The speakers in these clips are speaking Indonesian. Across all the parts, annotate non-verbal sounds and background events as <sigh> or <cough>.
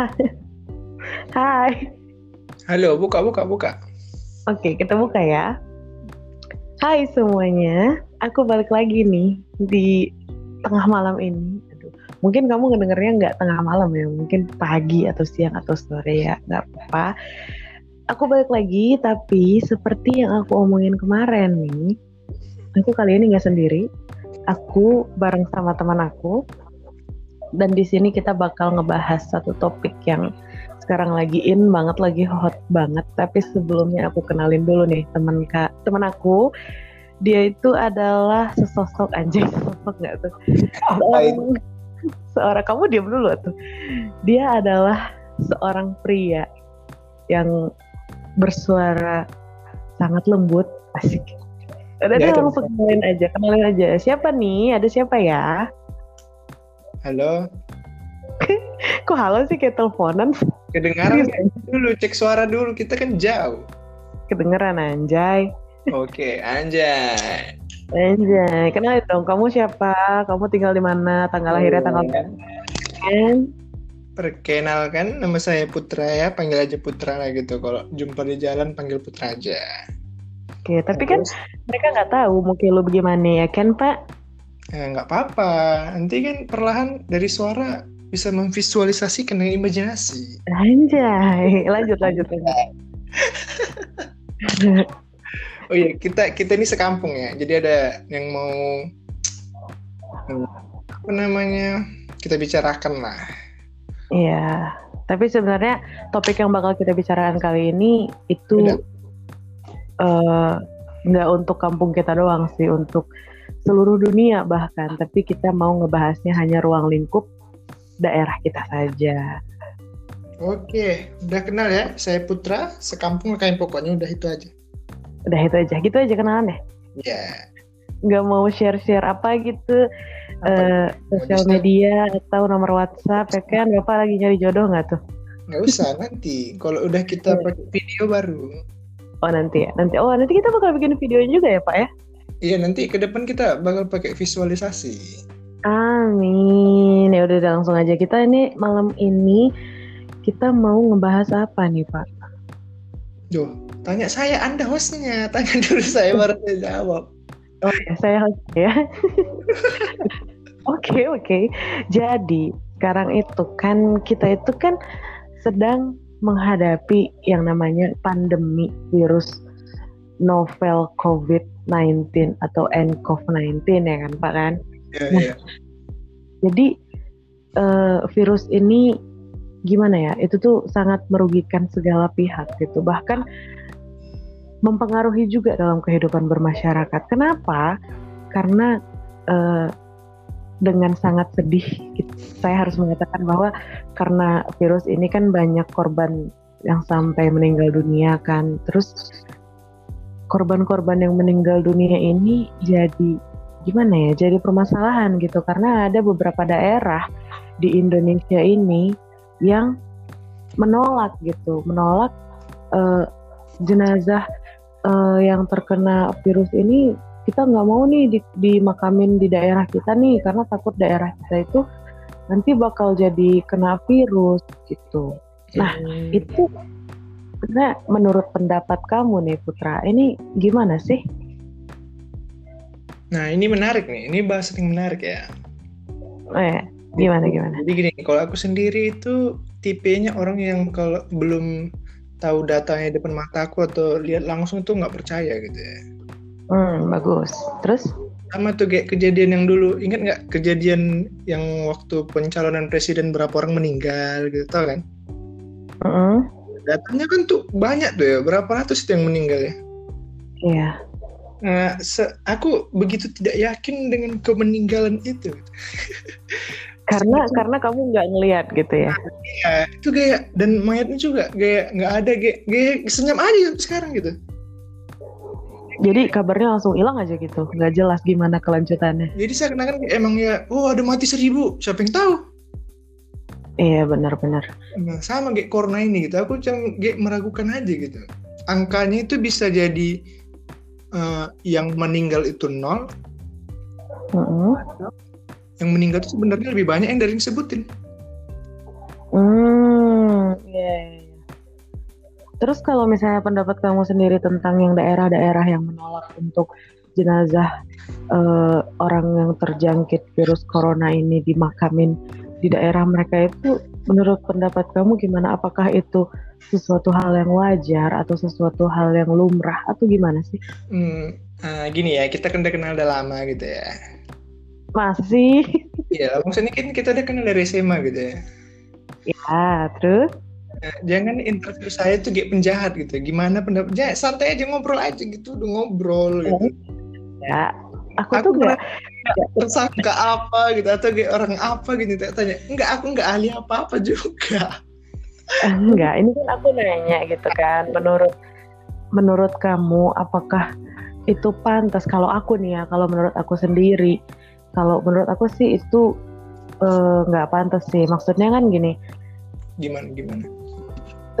<laughs> Hai. Halo, buka, buka, buka. Oke, kita buka ya. Hai semuanya, aku balik lagi nih di tengah malam ini. Aduh, mungkin kamu ngedengernya nggak tengah malam ya, mungkin pagi atau siang atau sore ya, nggak apa-apa. Aku balik lagi, tapi seperti yang aku omongin kemarin nih, aku kali ini nggak sendiri. Aku bareng sama teman aku, dan di sini kita bakal ngebahas satu topik yang sekarang lagi in banget, lagi hot banget. Tapi sebelumnya aku kenalin dulu nih teman kak, teman aku. Dia itu adalah sesosok anjing, <laughs> sesosok nggak tuh? Seorang, seorang kamu diam dulu tuh. Dia adalah seorang pria yang bersuara sangat lembut, asik. Udah Ya, deh langsung kenalin aja, kenalin aja. Siapa nih? Ada siapa ya? Halo. <laughs> Kok halo sih kayak teleponan? Kedengaran nggak? dulu, cek suara dulu. Kita kan jauh. Kedengeran anjay. Oke, anjay. Anjay, kenalin dong. Kamu siapa? Kamu tinggal di mana? Tanggal lahirnya tanggal Oh. berapa? Kan? Perkenalkan, nama saya Putra ya. Panggil aja Putra lah gitu. Kalau jumpa di jalan, panggil Putra aja. Oke, tapi kan mereka nggak tahu muka lu bagaimana ya kan, Pak? Ya, nggak apa-apa. Nanti kan perlahan dari suara bisa memvisualisasikan dengan imajinasi. Anjay, lanjut lanjut. Oh iya, kita kita ini sekampung ya. Jadi ada yang mau apa namanya kita bicarakan lah. Iya, tapi sebenarnya topik yang bakal kita bicarakan kali ini itu eh, nggak untuk kampung kita doang sih, untuk seluruh dunia bahkan. Tapi kita mau ngebahasnya hanya ruang lingkup daerah kita saja. Oke, udah kenal ya. Saya Putra, sekampung kain pokoknya udah itu aja. Udah itu aja, gitu aja kenalan deh. Ya. nggak mau share-share apa gitu Apa? eh, sosial media atau nomor WhatsApp ya kan bapak lagi nyari jodoh nggak tuh Nggak usah <laughs> nanti. Kalau udah kita Iya. pakai video baru. oh nanti ya nanti oh nanti kita bakal bikin videonya juga ya pak ya Iya nanti ke depan kita bakal pakai visualisasi. amin ya udah langsung aja kita ini malam ini kita mau ngebahas apa nih pak Duh, tanya saya Anda hostnya. <laughs> Tanya dulu saya baru saya jawab. oh ya saya host ya <laughs> oke oke jadi sekarang itu kan kita itu kan sedang menghadapi yang namanya pandemi virus novel COVID-19 atau nCoV-19 ya kan Pak kan. Iya, Nah. iya. Jadi eh, virus ini gimana ya? Itu tuh sangat merugikan segala pihak gitu. Bahkan mempengaruhi juga dalam kehidupan bermasyarakat. Kenapa? Karena eh, dengan sangat sedih gitu, saya harus mengatakan bahwa karena virus ini kan banyak korban yang sampai meninggal dunia kan. Terus korban-korban yang meninggal dunia ini jadi gimana ya? Jadi permasalahan gitu karena ada beberapa daerah di Indonesia ini yang menolak gitu, menolak eh, jenazah eh, yang terkena virus ini kita nggak mau nih di, dimakamin di daerah kita nih karena takut daerah kita itu nanti bakal jadi kena virus gitu. Nah, Hmm. Itu sebenarnya menurut pendapat kamu nih Putra, ini gimana sih? Nah ini menarik nih. Ini bahasan yang menarik ya. Eh, gimana gimana? Jadi gini, kalau aku sendiri itu tipenya orang yang kalau belum tahu datanya di depan mataku atau lihat langsung tuh nggak percaya gitu ya. Hmm, bagus. Terus? Sama tuh kayak kejadian yang dulu, ingat nggak kejadian yang waktu pencalonan presiden berapa orang meninggal gitu, tau kan? Mm-mm. Datanya kan tuh banyak tuh ya, berapa ratus yang meninggal ya. Iya. Nah, se- aku begitu tidak yakin dengan kemeninggalan itu. <laughs> Karena karena kamu nggak ngelihat gitu ya. Ya, itu kayak dan mayatnya juga kayak nggak ada kayak, kayak senyum aja sekarang gitu. Jadi kabarnya langsung hilang aja gitu, nggak jelas gimana kelanjutannya. Jadi saya kenakan emang ya, oh ada mati seribu, siapa yang tahu? Iya benar-benar. Nah, sama kayak corona ini gitu, aku cuma kayak meragukan aja gitu. Angkanya itu bisa jadi eh, yang meninggal itu nol, Mm-mm. yang meninggal itu sebenarnya lebih banyak yang dari yang disebutin. Hmm, Terus kalau misalnya pendapat kamu sendiri tentang yang daerah-daerah yang menolak untuk jenazah uh, orang yang terjangkit virus corona ini dimakamin di daerah mereka itu menurut pendapat kamu gimana? Apakah itu sesuatu hal yang wajar atau sesuatu hal yang lumrah atau gimana sih? Hmm, uh, gini ya, kita kan udah kenal udah lama gitu ya. Masih. Iya, maksudnya kan kita udah kenal dari SMA gitu ya. Ya, terus? Nah, jangan interview saya tuh kayak penjahat gitu. Gimana pendapat? Ya, santai aja ngobrol aja gitu, udah ngobrol gitu. Ya, aku, aku tuh gak, tersangka apa gitu atau kayak orang apa gitu tanya. Enggak, aku enggak ahli apa-apa juga. Enggak, ini kan aku nanya gitu kan. Menurut menurut kamu apakah itu pantas kalau aku nih ya, kalau menurut aku sendiri, kalau menurut aku sih itu eh, nggak uh, pantas sih. Maksudnya kan gini. Gimana gimana?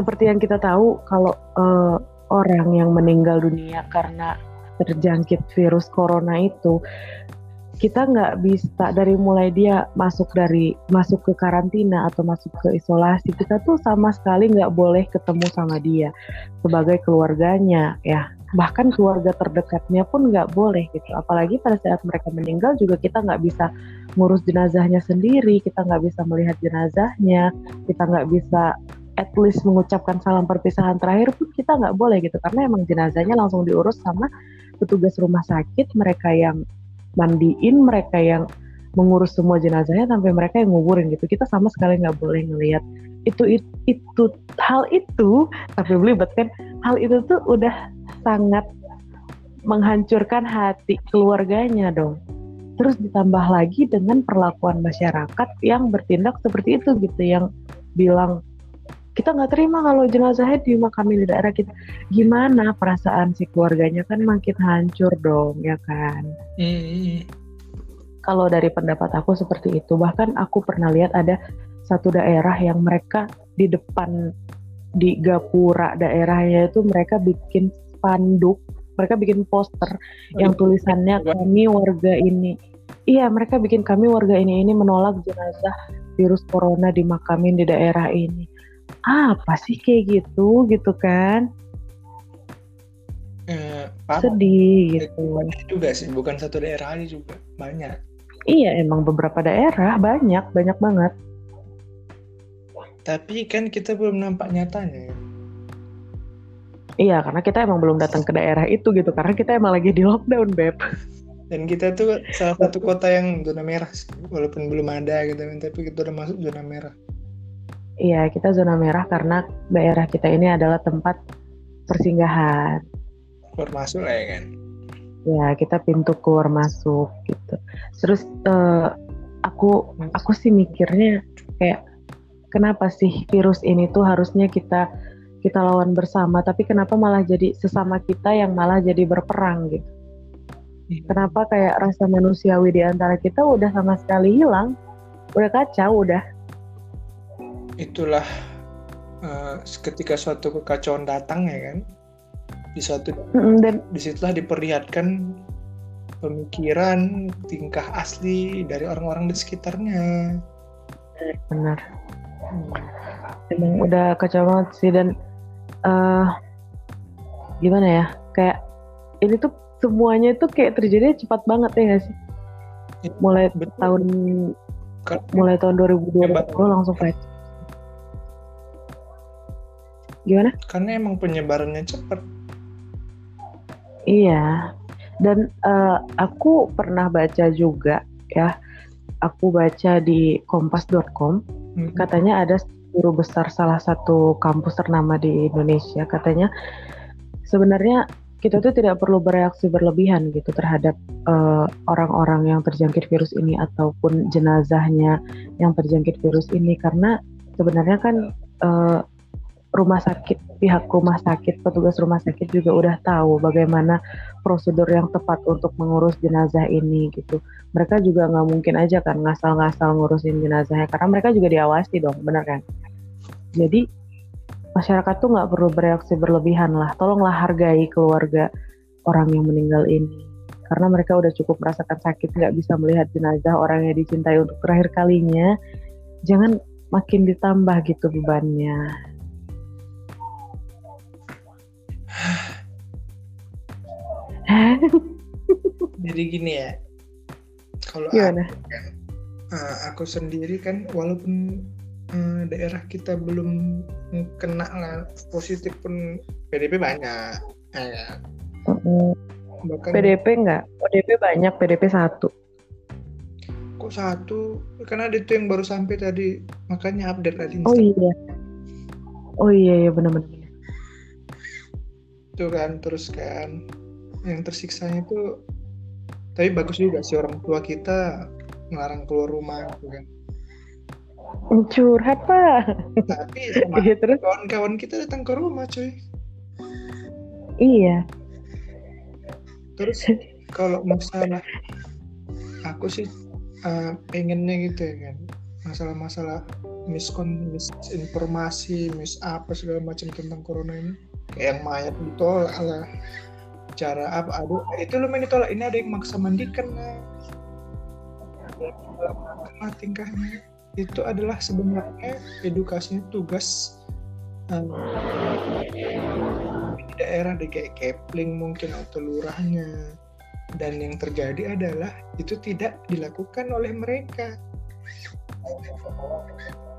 seperti yang kita tahu kalau uh, orang yang meninggal dunia karena terjangkit virus corona itu kita nggak bisa dari mulai dia masuk dari masuk ke karantina atau masuk ke isolasi kita tuh sama sekali nggak boleh ketemu sama dia sebagai keluarganya ya. Bahkan keluarga terdekatnya pun nggak boleh gitu. Apalagi pada saat mereka meninggal juga kita nggak bisa ngurus jenazahnya sendiri kita nggak bisa melihat jenazahnya kita nggak bisa at least mengucapkan salam perpisahan terakhir pun kita nggak boleh gitu. Karena emang jenazahnya langsung diurus sama petugas rumah sakit mereka yang mandiin mereka yang mengurus semua jenazahnya sampai mereka yang nguburin gitu. Kita sama sekali nggak boleh ngelihat itu, itu itu hal itu tapi belibet kan hal itu tuh udah sangat menghancurkan hati keluarganya dong. Terus ditambah lagi dengan perlakuan masyarakat yang bertindak seperti itu gitu yang bilang kita nggak terima kalau jenazahnya dimakami di daerah kita. Gimana perasaan si keluarganya? Kan makin hancur dong ya kan? Mm. kalau dari pendapat aku seperti itu. Bahkan aku pernah lihat ada satu daerah yang mereka di depan di gapura daerahnya itu mereka bikin spanduk mereka bikin poster yang tulisannya kami warga ini. Iya mereka bikin kami warga ini ini menolak jenazah virus corona dimakamin di daerah ini apa sih kayak gitu gitu kan? Eh, sedih gitu. juga sih bukan satu daerah aja juga banyak. Iya emang beberapa daerah banyak banyak banget. Tapi kan kita belum nampak nyatanya iya karena kita emang belum datang ke daerah itu gitu karena kita emang lagi di lockdown beb. Dan kita tuh salah satu kota yang zona merah walaupun belum ada gitu tapi kita udah masuk zona merah Iya, kita zona merah karena daerah kita ini adalah tempat persinggahan. Keluar masuk lah ya kan? Ya, kita pintu keluar masuk gitu. Terus uh, aku aku sih mikirnya kayak kenapa sih virus ini tuh harusnya kita kita lawan bersama, tapi kenapa malah jadi sesama kita yang malah jadi berperang gitu? Iya. Kenapa kayak rasa manusiawi di antara kita udah sama sekali hilang, udah kacau, udah itulah uh, ketika suatu kekacauan datang ya kan? Di suatu dan di situlah diperlihatkan pemikiran tingkah asli dari orang-orang di sekitarnya. Benar. Emang udah kacau banget sih dan uh, gimana ya? Kayak ini tuh semuanya tuh kayak terjadi cepat banget ya gak sih? Iya, mulai Betul. tahun mulai tahun 2020 langsung fight Gimana? Karena emang penyebarannya cepat. Iya. Dan uh, aku pernah baca juga ya. Aku baca di kompas.com hmm. katanya ada guru besar salah satu kampus ternama di Indonesia katanya sebenarnya kita tuh tidak perlu bereaksi berlebihan gitu terhadap eh, orang-orang uh, yang terjangkit virus ini ataupun jenazahnya yang terjangkit virus ini karena sebenarnya kan uh, rumah sakit pihak rumah sakit petugas rumah sakit juga udah tahu bagaimana prosedur yang tepat untuk mengurus jenazah ini gitu. Mereka juga nggak mungkin aja kan ngasal-ngasal ngurusin jenazahnya karena mereka juga diawasi dong bener kan? Jadi masyarakat tuh nggak perlu bereaksi berlebihan lah. Tolonglah hargai keluarga orang yang meninggal ini. Karena mereka udah cukup merasakan sakit nggak bisa melihat jenazah orang yang dicintai untuk terakhir kalinya. Jangan makin ditambah gitu bebannya <laughs> Jadi gini ya, kalau aku, kan, uh, aku sendiri kan walaupun uh, daerah kita belum kena lah positif pun PDP banyak, ya, kan? Bahkan PDP enggak? PDP banyak, PDP satu. kok satu, karena ada itu yang baru sampai tadi, makanya update tadi Oh iya. Oh iya iya benar-benar. itu kan, terus kan yang tersiksanya itu, tapi bagus juga sih orang tua kita ngelarang keluar rumah, gitu kan. Curhat pak. Tapi <laughs> sama Iya terus kawan-kawan kita datang ke rumah cuy iya. terus kalau masalah aku sih uh, pengennya gitu ya kan masalah-masalah miskon misinformasi mis apa segala macam tentang corona ini kayak mayat ditolak lah cara apa? Aduh itu lu main ditolak. Ini ada yang maksa mandikan tingkahnya. Itu adalah sebenarnya edukasinya tugas um, di daerah kayak Kepling mungkin atau lurahnya. Dan yang terjadi adalah itu tidak dilakukan oleh mereka.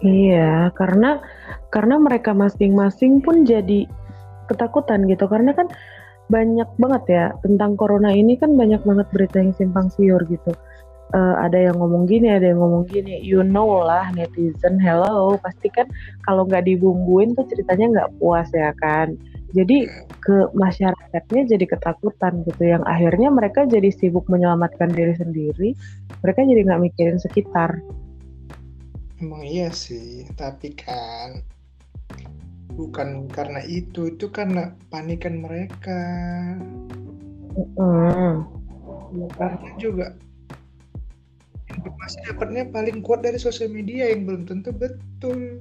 Iya, karena karena mereka masing-masing pun jadi ketakutan gitu. Karena kan banyak banget ya tentang corona ini kan banyak banget berita yang simpang siur gitu. Eh, ada yang ngomong gini, ada yang ngomong gini. You know lah netizen, hello, pasti kan kalau nggak dibumbuin tuh ceritanya nggak puas ya kan. Jadi ke masyarakatnya jadi ketakutan gitu. Yang akhirnya mereka jadi sibuk menyelamatkan diri sendiri. Mereka jadi nggak mikirin sekitar. emang iya sih tapi kan bukan karena itu itu karena panikan mereka. Hmm. Ya, karena juga informasi dapatnya paling kuat dari sosial media yang belum tentu betul.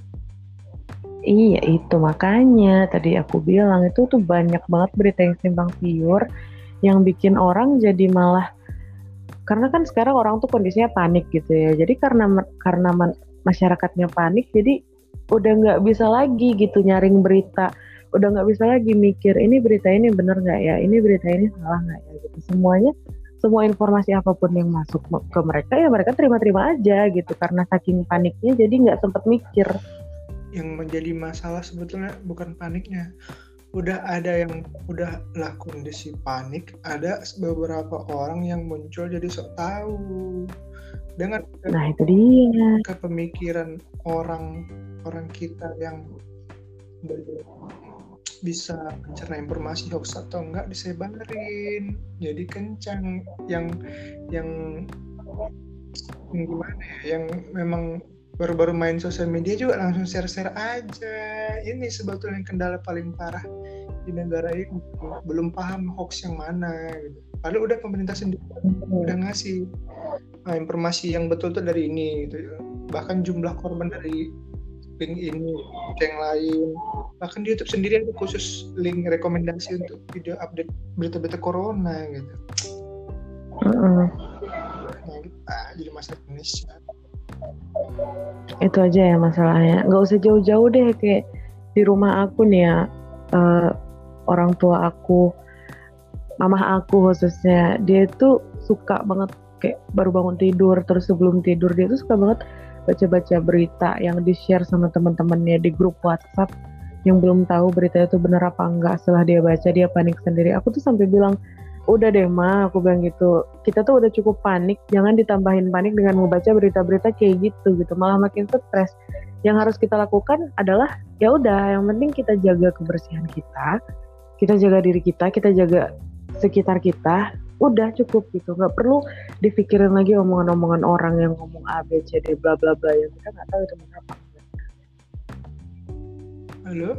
Iya itu makanya tadi aku bilang itu tuh banyak banget berita yang simpang siur yang bikin orang jadi malah karena kan sekarang orang tuh kondisinya panik gitu ya. Jadi karena karena masyarakatnya panik jadi udah nggak bisa lagi gitu nyaring berita. Udah nggak bisa lagi mikir ini berita ini bener nggak ya? Ini berita ini salah nggak ya? Gitu. Semuanya semua informasi apa pun yang masuk ke mereka ya mereka terima-terima aja gitu. Karena saking paniknya jadi nggak sempet mikir. Yang menjadi masalah sebetulnya bukan paniknya. Udah ada yang udah lah kondisi panik ada beberapa orang yang muncul jadi sok tahu dengan nah itu dia. kepemikiran orang orang kita yang bisa mencerna informasi hoax atau enggak disebarin jadi kencang. Yang yang yang gimana ya yang memang baru-baru main sosial media juga langsung share-share aja. Ini sebetulnya kendala paling parah di negara ini belum paham hoax yang mana gitu. Padahal udah pemerintah sendiri udah ngasih nah, informasi yang betul tuh dari ini gitu. Bahkan jumlah korban dari link ini yang lain. Bahkan di YouTube sendiri ada khusus link rekomendasi untuk video update berita-berita corona gitu. Mm-mm. Nah, gitu, ah, jadi masalah Indonesia. itu aja ya masalahnya nggak usah jauh-jauh deh kayak di rumah aku nih ya eh, orang tua aku mamah aku khususnya dia itu suka banget kayak baru bangun tidur terus sebelum tidur dia tuh suka banget baca-baca berita yang di share sama teman-temannya di grup WhatsApp yang belum tahu berita itu benar apa enggak. Setelah dia baca dia panik sendiri. Aku tuh sampai bilang udah deh ma aku bilang gitu. Kita tuh udah cukup panik jangan ditambahin panik dengan membaca berita-berita kayak gitu gitu. Malah makin stres. Yang harus kita lakukan adalah ya udah yang penting kita jaga kebersihan kita kita jaga diri kita kita jaga sekitar kita udah cukup gitu nggak perlu dipikirin lagi omongan-omongan orang yang ngomong A B C D bla bla bla yang kita nggak tahu itu apa. Halo?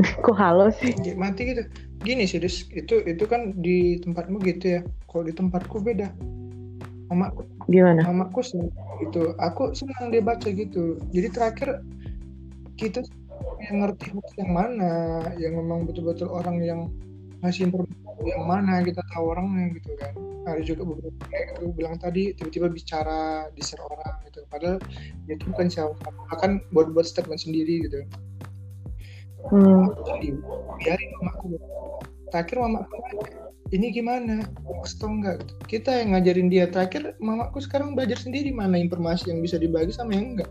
<laughs> kok halo sih mati gitu. Gini sih, Dis. Itu itu kan di tempatmu gitu ya. Kalau di tempatku beda. Mama gimana mamaku sih itu. Aku senang dia baca gitu. Jadi terakhir kita yang ngerti hoax yang mana, yang memang betul-betul orang yang ngasih informasi yang mana kita tahu orangnya gitu kan. Ada juga beberapa kayak aku bilang tadi tiba-tiba bicara di share orang gitu. Padahal dia itu bukan siapa akan buat-buat statement sendiri gitu. hmm. Jadi biarin mamaku terakhir mama aku nanya, ini gimana hoax atau enggak gitu. kita yang ngajarin dia terakhir mamaku sekarang belajar sendiri mana informasi yang bisa dibagi sama yang enggak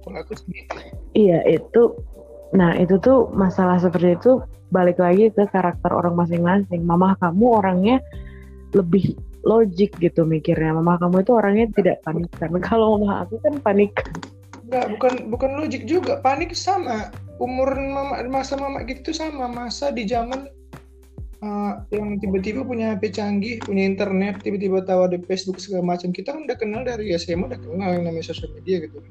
kalau aku sendiri Iya itu, nah itu tuh masalah seperti itu balik lagi ke karakter orang masing-masing. Mama kamu orangnya lebih logik gitu mikirnya. Mama kamu itu orangnya tidak panik karena kalau mama aku kan panik. enggak bukan bukan logik juga panik sama umur mama masa mama gitu sama masa di zaman uh, yang tiba-tiba punya HP canggih punya internet tiba-tiba tahu ada Facebook segala macam kita kan udah kenal dari SMA udah kenal yang namanya sosial media gitu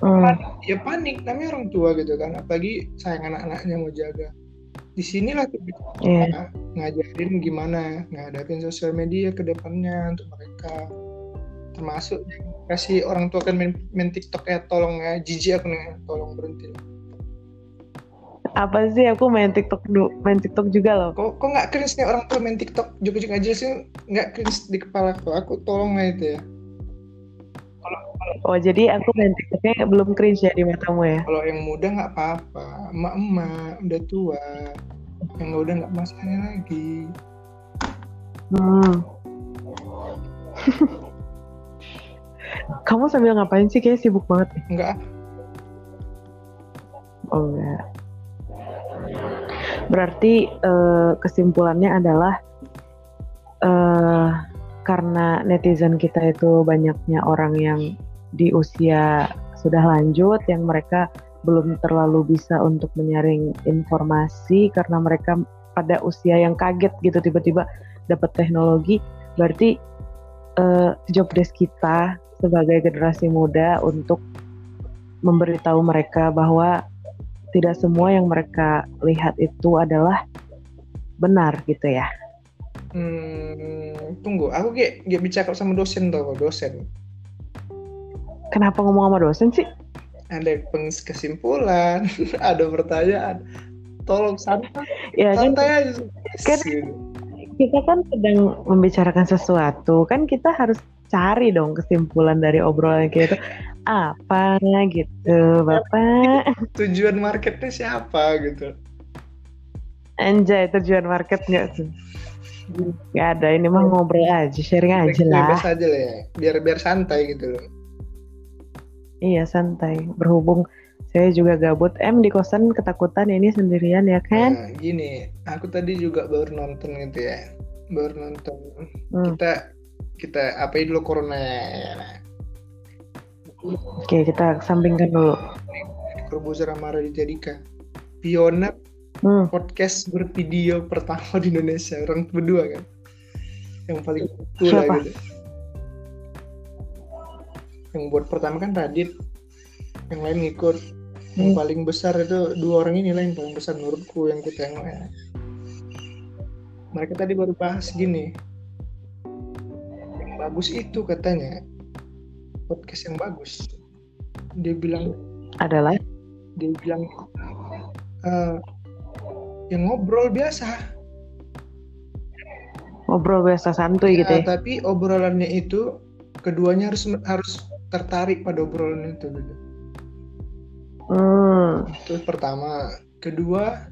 kan Hmm, ya panik namanya orang tua gitu kan apalagi sayang anak-anaknya mau jaga di sinilah tuh Iya. ngajarin gimana ngadapin sosial media ke depannya untuk mereka termasuk kasih orang tua kan main, main TikTok ya tolong ya jijik aku nih tolong berhenti lah. Apa sih aku main TikTok dulu, main TikTok juga loh. kok kok nggak cringe nih orang tua main TikTok juga aja sih nggak cringe di kepala aku aku tolong lah itu ya Oh jadi aku main TikToknya belum cringe ya di matamu ya? kalau yang muda nggak apa-apa emak-emak udah tua yang udah nggak masalahnya lagi Hmm. Kamu sambil ngapain sih? Kayak sibuk banget. nih. nggak ah. Oh enggak. Berarti eh, kesimpulannya adalah eh karena netizen kita itu banyaknya orang yang di usia sudah lanjut yang mereka belum terlalu bisa untuk menyaring informasi karena mereka pada usia yang kaget gitu tiba-tiba dapat teknologi berarti eh, job desk kita sebagai generasi muda untuk memberitahu mereka bahwa tidak semua yang mereka lihat itu adalah benar gitu ya. Hmm, tunggu, aku kayak bicara sama dosen tau, dosen. Kenapa ngomong sama dosen sih? Ada kesimpulan, <laughs> ada pertanyaan. Tolong santai, Ya kan santai aja. kan- kita kan sedang membicarakan sesuatu, kan kita harus cari dong kesimpulan dari obrolan kita apa gitu, Bapak. Tujuan marketnya siapa gitu? Anjay, tujuan market nggak tuh? Gak ada, ini mah ngobrol aja, sharing aja lah. Bebas aja lah ya, biar biar santai gitu loh. Iya, santai. Berhubung saya juga gabut, em di kosan ketakutan ini sendirian ya kan? Nah, gini, aku tadi juga baru nonton gitu ya, baru nonton. Hmm. Kita kita apa dulu corona ya. Oke, kita sampingkan dulu. Corbuzier sama Raditya Dika. Pioner Hmm. podcast bervideo pertama di Indonesia orang berdua kan yang paling cool lah gitu yang buat pertama kan Radit yang lain ngikut yang Hmm. paling besar itu dua orang ini lah yang paling besar menurutku yang kita yang ya. mereka tadi baru bahas gini yang bagus itu katanya podcast yang bagus dia bilang Adalah dia bilang eh, yang ngobrol biasa ngobrol biasa santuy gitu Ya, ya. tapi obrolannya itu keduanya harus harus tertarik pada obrolan itu gitu. Hmm. Itu pertama, kedua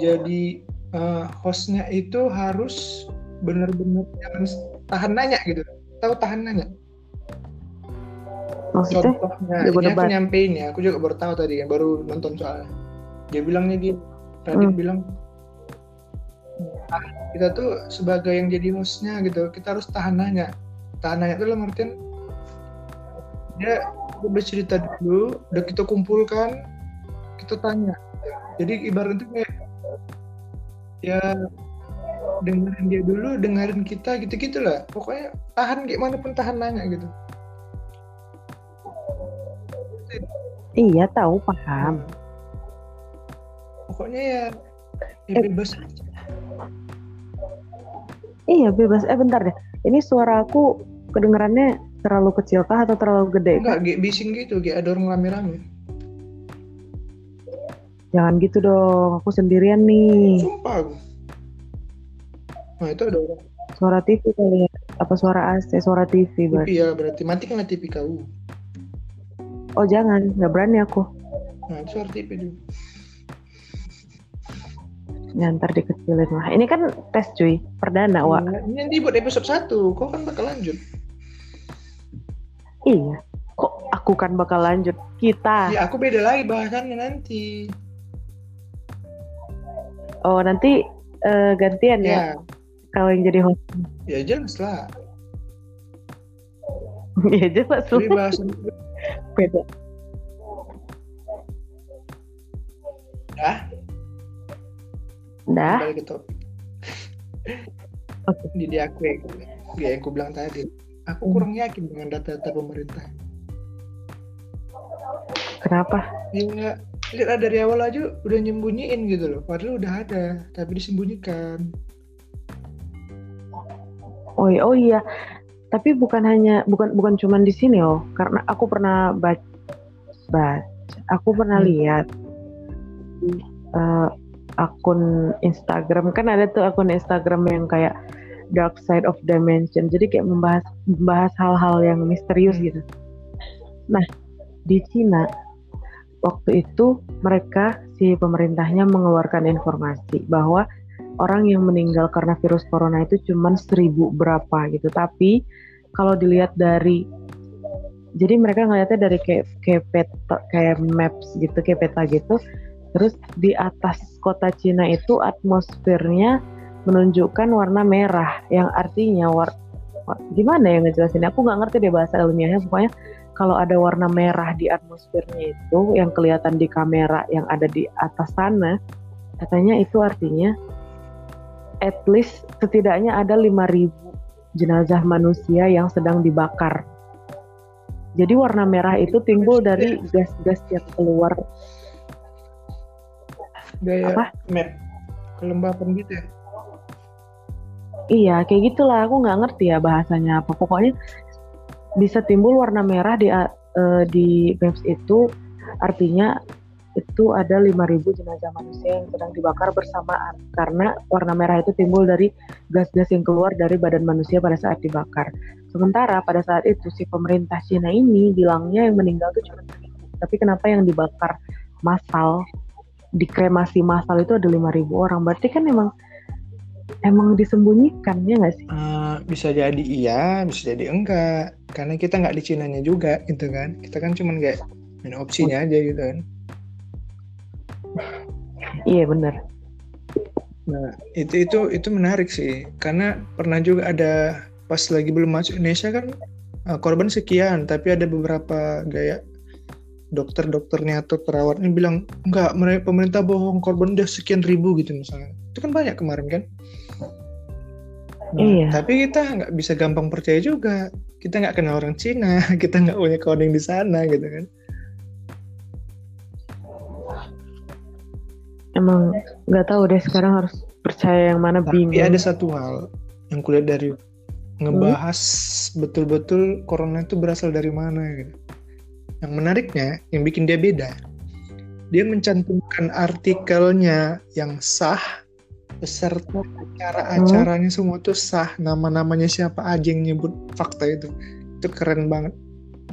jadi eh, hostnya itu harus benar-benar jangan tahan nanya gitu. Tahu tahan nanya. Maksudnya? Contohnya, ini aku nyampein ya, aku juga baru tahu tadi kan, baru nonton soalnya. Dia bilangnya gini, Radit Hmm. bilang, "Ah, kita tuh sebagai yang jadi hostnya gitu, kita harus tahan nanya. Tahan nanya itu dalam artian, dia dia bercerita dulu, udah kita kumpulkan, kita tanya. Jadi ibaratnya kayak, ya dengerin dia dulu, dengerin kita gitu-gitu lah. Pokoknya tahan gimana pun tahan nanya gitu. Iya tahu paham. pokoknya ya, ya bebas Iya bebas. Eh bentar deh. Ini suara aku kedengarannya terlalu kecil kah atau terlalu gede? enggak kayak bising gitu kayak ada orang rame-rame Jangan gitu dong. Aku sendirian nih. sumpah aku nah itu ada orang Suara TV kali ya. Apa suara AC? Suara TV berarti. TV ya berarti matikanlah TV kau Oh jangan. Nggak berani aku. nah itu suara TV dulu Ya ntar dikecilin lah. Ini kan tes cuy, perdana Wak. Iya, Ini nanti buat episode 1, kau kan bakal lanjut. Iya. Kok aku kan bakal lanjut? Kita. Ya aku beda lagi bahasannya nanti. Oh nanti eh, gantian ya. Ya, Kau yang jadi host. ya jelas lah. Iya <laughs> jelas Jadi lah. bahasan <laughs> Beda. dah, Dah. balik ke topik. <laughs> Oke. Jadi aku ya aku bilang tadi, aku kurang yakin dengan data-data pemerintah. Kenapa? Ya, lihat dari awal aja udah nyembunyiin gitu loh. Padahal udah ada, tapi disembunyikan. Oh iya, oh iya. Tapi bukan hanya bukan bukan cuman di sini oh. Karena aku pernah baca, baca aku pernah Hmm. lihat eh, akun Instagram kan ada tuh akun Instagram yang kayak dark side of dimension. Jadi kayak membahas membahas hal-hal yang misterius Hmm. gitu. Nah, di Cina waktu itu mereka si pemerintahnya mengeluarkan informasi bahwa orang yang meninggal karena virus corona itu cuman seribu berapa gitu. Tapi kalau dilihat dari jadi mereka ngeliatnya dari kayak kayak peta kayak maps gitu kayak peta gitu. Terus di atas kota Cina itu atmosfernya menunjukkan warna merah yang artinya war wa- gimana ya ngejelasinnya? Aku nggak ngerti deh bahasa ilmiahnya. Pokoknya kalau ada warna merah di atmosfernya itu yang kelihatan di kamera yang ada di atas sana, katanya itu artinya at least setidaknya ada 5000 jenazah manusia yang sedang dibakar. Jadi warna merah itu timbul dari gas-gas yang keluar. Gaya Apa? map kelembapan gitu ya. Iya, kayak gitulah. Aku nggak ngerti ya bahasanya apa. Pokoknya bisa timbul warna merah di eh, di maps itu artinya itu ada 5000 jenazah manusia yang sedang dibakar bersamaan karena warna merah itu timbul dari gas-gas yang keluar dari badan manusia pada saat dibakar. Sementara pada saat itu si pemerintah Cina ini bilangnya yang meninggal itu cuma 1000. Tapi kenapa yang dibakar massal, dikremasi massal itu ada 5000 orang. Berarti kan emang emang disembunyikan ya nggak sih? Eh, bisa jadi iya, bisa jadi enggak. Karena kita nggak di Cinanya juga gitu kan. Kita kan cuman kayak main opsinya aja gitu kan. Iya bener. Nah, itu itu itu menarik sih. Karena pernah juga ada pas lagi belum masuk Indonesia kan eh, korban sekian, tapi ada beberapa gaya dokter-dokternya atau perawatnya bilang enggak pemerintah bohong korban udah sekian ribu gitu misalnya itu kan banyak kemarin kan Nah, Iya. tapi kita nggak bisa gampang percaya juga kita nggak kenal orang Cina <laughs> kita nggak punya coding di sana gitu kan Emang nggak tahu deh sekarang harus percaya yang mana tapi bingung. ada satu hal yang kulihat dari ngebahas betul-betul corona itu berasal dari mana gitu yang menariknya yang bikin dia beda dia mencantumkan artikelnya yang sah beserta acara-acaranya semua tuh sah. Nama-namanya siapa aja yang nyebut fakta itu. Itu keren banget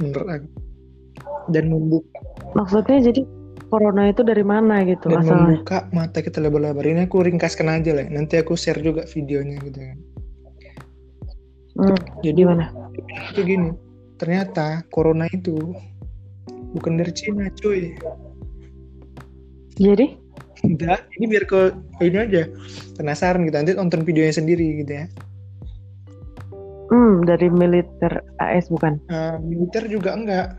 menurut aku. Dan membuka. Maksudnya jadi corona itu dari mana gitu dan masalahnya? membuka mata kita lebar-lebar. Ini aku ringkaskan aja lah. Nanti aku share juga videonya gitu kan Hmm, jadi gimana? itu gini. Ternyata corona itu bukan dari Cina cuy. Jadi enggak. Ini biar ke ini aja. Penasaran gitu. Nanti nonton videonya sendiri gitu ya. Hmm, dari militer AS bukan? Eh, militer juga enggak.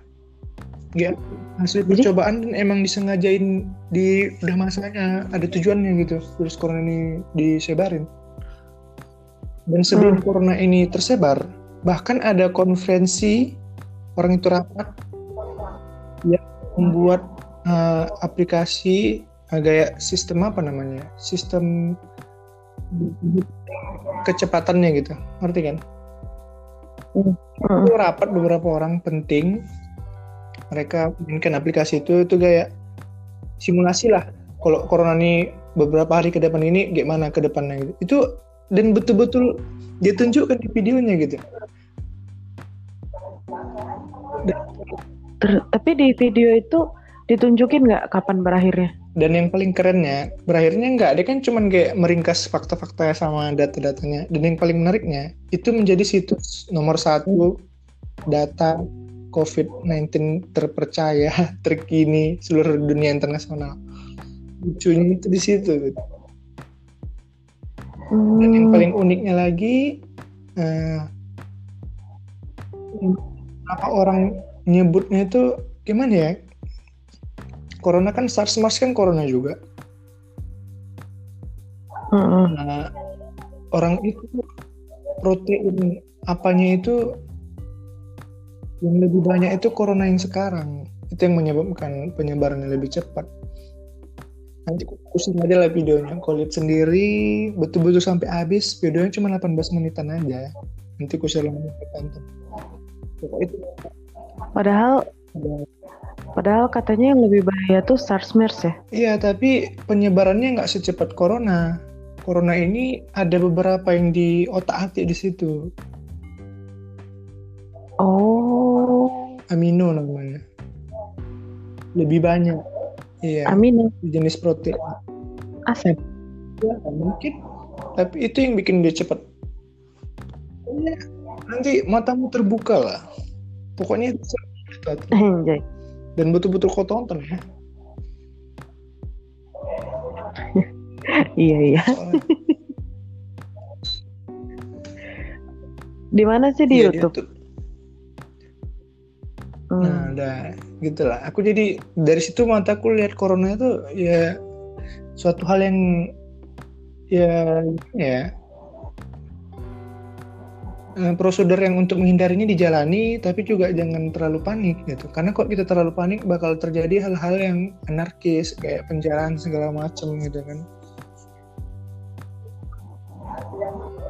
Enggak. Hasil Jadi? percobaan dan emang disengajain di udah masanya ada tujuannya gitu. Virus corona ini disebarin. Dan sebelum Hmm. corona ini tersebar bahkan ada konferensi orang itu rapat yang membuat eh, aplikasi eh, gaya sistem apa namanya? Sistem kecepatannya gitu. Ngerti kan? Itu rapat beberapa orang penting. Mereka mainkan aplikasi itu itu kayak simulasi lah. Kalau corona ini beberapa hari ke depan ini gimana ke depannya gitu. Itu dan betul-betul dia tunjukkan di videonya gitu. Ter- tapi di video itu ditunjukin nggak kapan berakhirnya? Dan yang paling kerennya berakhirnya nggak dia kan cuman kayak meringkas fakta-fakta sama data-datanya dan yang paling menariknya itu menjadi situs nomor satu data COVID-19 terpercaya <laughs> terkini seluruh dunia internasional lucunya itu di situ gitu. dan yang Hmm. paling uniknya lagi eh, apa orang nyebutnya itu gimana ya corona kan SARS MERS kan corona juga. Mm-mm. Nah, orang itu protein apanya itu yang lebih banyak itu corona yang sekarang. Itu yang menyebabkan penyebarannya lebih cepat. Nanti kusin aja lah videonya. Kau lihat sendiri betul-betul sampai habis. Videonya cuma 18 menitan aja. Nanti aku share lagi ke kantor. Pokoknya itu. Padahal ada- padahal katanya yang lebih bahaya tuh SARS MERS ya. iya tapi penyebarannya nggak secepat corona. Corona ini ada beberapa yang di otak atik di situ. Oh, amino namanya. Lebih banyak. Iya. Amin jenis protein. Asap. ya mungkin. Tapi itu yang bikin dia cepat. Pokoknya nanti matamu terbuka lah. Pokoknya Anjay. dan betul-betul kau tonton ya <laughs> Iya iya. Di mana sih di Iya, YouTube? YouTube. Hmm. Nah, udah gitulah. Aku jadi dari situ mataku lihat corona itu ya suatu hal yang ya ya eh, prosedur yang untuk menghindarinya dijalani tapi juga jangan terlalu panik gitu. Karena kok kita terlalu panik bakal terjadi hal-hal yang anarkis kayak penjarahan segala macam gitu kan.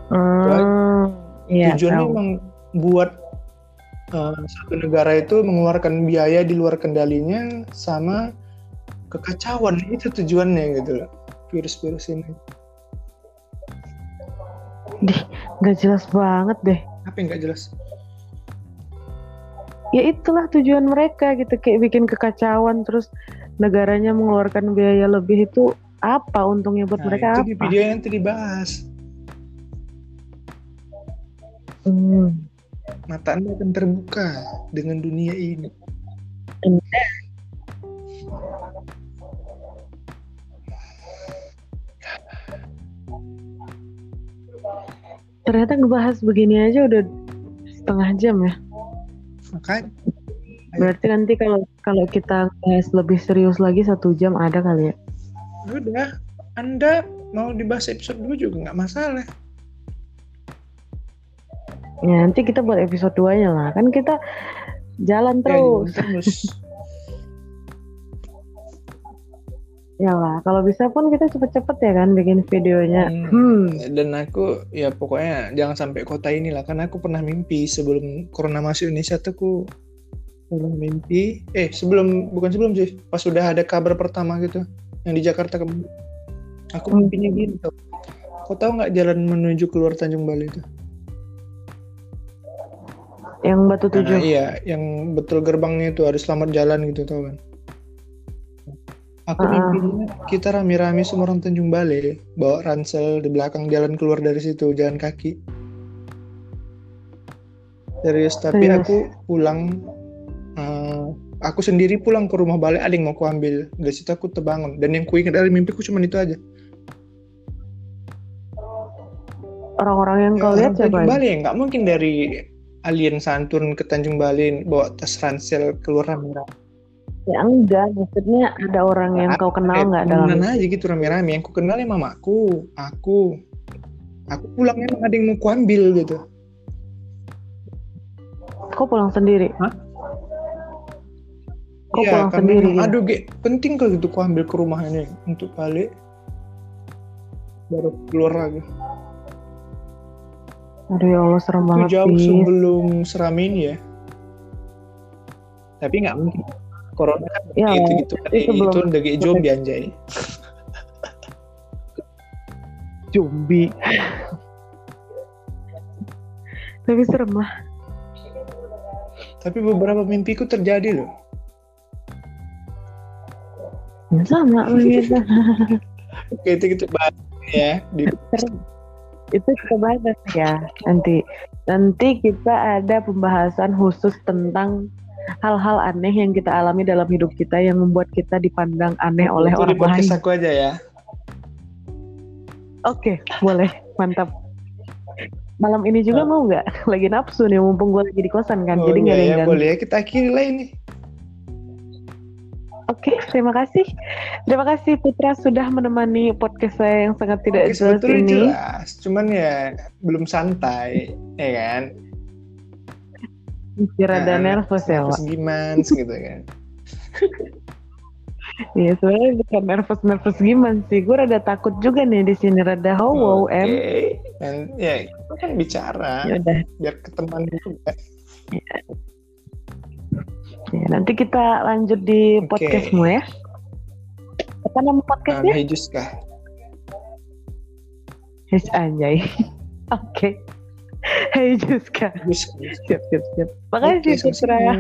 Hmm. Iya. Tujuannya tahu. memang buat eh, satu negara itu mengeluarkan biaya di luar kendalinya sama kekacauan itu tujuannya gitu loh virus-virus ini. Gak jelas banget deh. Apa yang nggak jelas? Ya itulah tujuan mereka gitu kayak bikin kekacauan terus negaranya mengeluarkan biaya lebih itu apa untungnya buat Nah, mereka itu apa? di video yang nanti dibahas. Hmm. Mata anda akan terbuka dengan dunia ini. Ternyata ngebahas begini aja udah setengah jam ya. Makanya Berarti nanti kalau kalau kita bahas lebih serius lagi satu jam ada kali ya. udah, anda mau dibahas episode 2 juga nggak masalah. Ya nanti kita buat episode 2 nya lah. Kan kita jalan Ya, terus. terus. <laughs> Ya lah, kalau bisa pun kita cepet-cepet ya kan bikin videonya. Hmm. Hmm. Dan aku ya pokoknya jangan sampai kota inilah karena aku pernah mimpi sebelum corona masuk Indonesia tuh aku pernah mimpi eh sebelum bukan sebelum sih pas sudah ada kabar pertama gitu yang di Jakarta kemarin aku Hmm. mimpinya gitu kau tahu nggak jalan menuju keluar Tanjung Balai itu Yang batu Nah, tujuh. iya yang betul gerbangnya itu harus selamat jalan gitu tau kan aku Ah. mimpinya kita rame-rame semua orang Tanjung Balai bawa ransel di belakang jalan keluar dari situ jalan kaki serius tapi Serius. aku pulang eh, aku sendiri pulang ke rumah balik ada yang mau aku ambil dari situ aku terbangun dan yang ku ingat dari mimpiku cuma itu aja Orang-orang yang Ya, kau lihat siapa? Tanjung? Balai nggak mungkin dari alien santun ke Tanjung Balai bawa tas ransel keluar rame-rame Ya enggak, maksudnya ada orang yang kau kenal nggak dalam aja gitu rame-rame yang ku kenal ya mamaku aku aku pulang emang ada yang mau ku ambil gitu Kau pulang sendiri? Hah? Kau Iya, pulang sendiri? gitu? aduh ge penting kalau gitu ku ambil ke rumah ini untuk balik baru keluar lagi Aduh ya Allah serem itu banget jauh sih. sebelum seram ini ya tapi nggak mungkin corona kan Ya, gitu gitu kan. Itu itu, belum- udah kayak zombie anjay. <laughs> Zombie. Tapi serem lah. tapi beberapa mimpiku terjadi loh. Sama <laughs> begitu Oke, itu kita bahas ya di itu kita bahas ya nanti. Nanti kita ada pembahasan khusus tentang hal-hal aneh yang kita alami dalam hidup kita yang membuat kita dipandang aneh oleh itu orang lain. podcast aku aja ya. Oke, boleh, mantap. Malam ini juga mau nggak? <laughs> Lagi nafsu nih, mumpung gue lagi di kosan kan, Oh, jadi nggak ada yang ya, ganggu. boleh ya kita akhiri lah ini. Oke, terima kasih. Terima kasih Putra sudah menemani podcast saya yang sangat tidak Oke, jelas ini. jelas, cuman ya belum santai, ya kan? Rada Nah, nervous ya. Terus gimana gitu kan? <laughs> Iya, sebenarnya bukan nervous-nervous gimana sih. Gue rada takut juga nih di sini rada wow, Oke, em. Dan ya kita kan bicara Ya udah. biar ketemuan juga. Ya, nanti kita lanjut di Oke. podcastmu ya. Apa nama Nah, podcastnya? hey Juska. His anjay. <laughs> Oke. Hey Juska. Juska. Siap, siap, siap. Makasih sama-sama.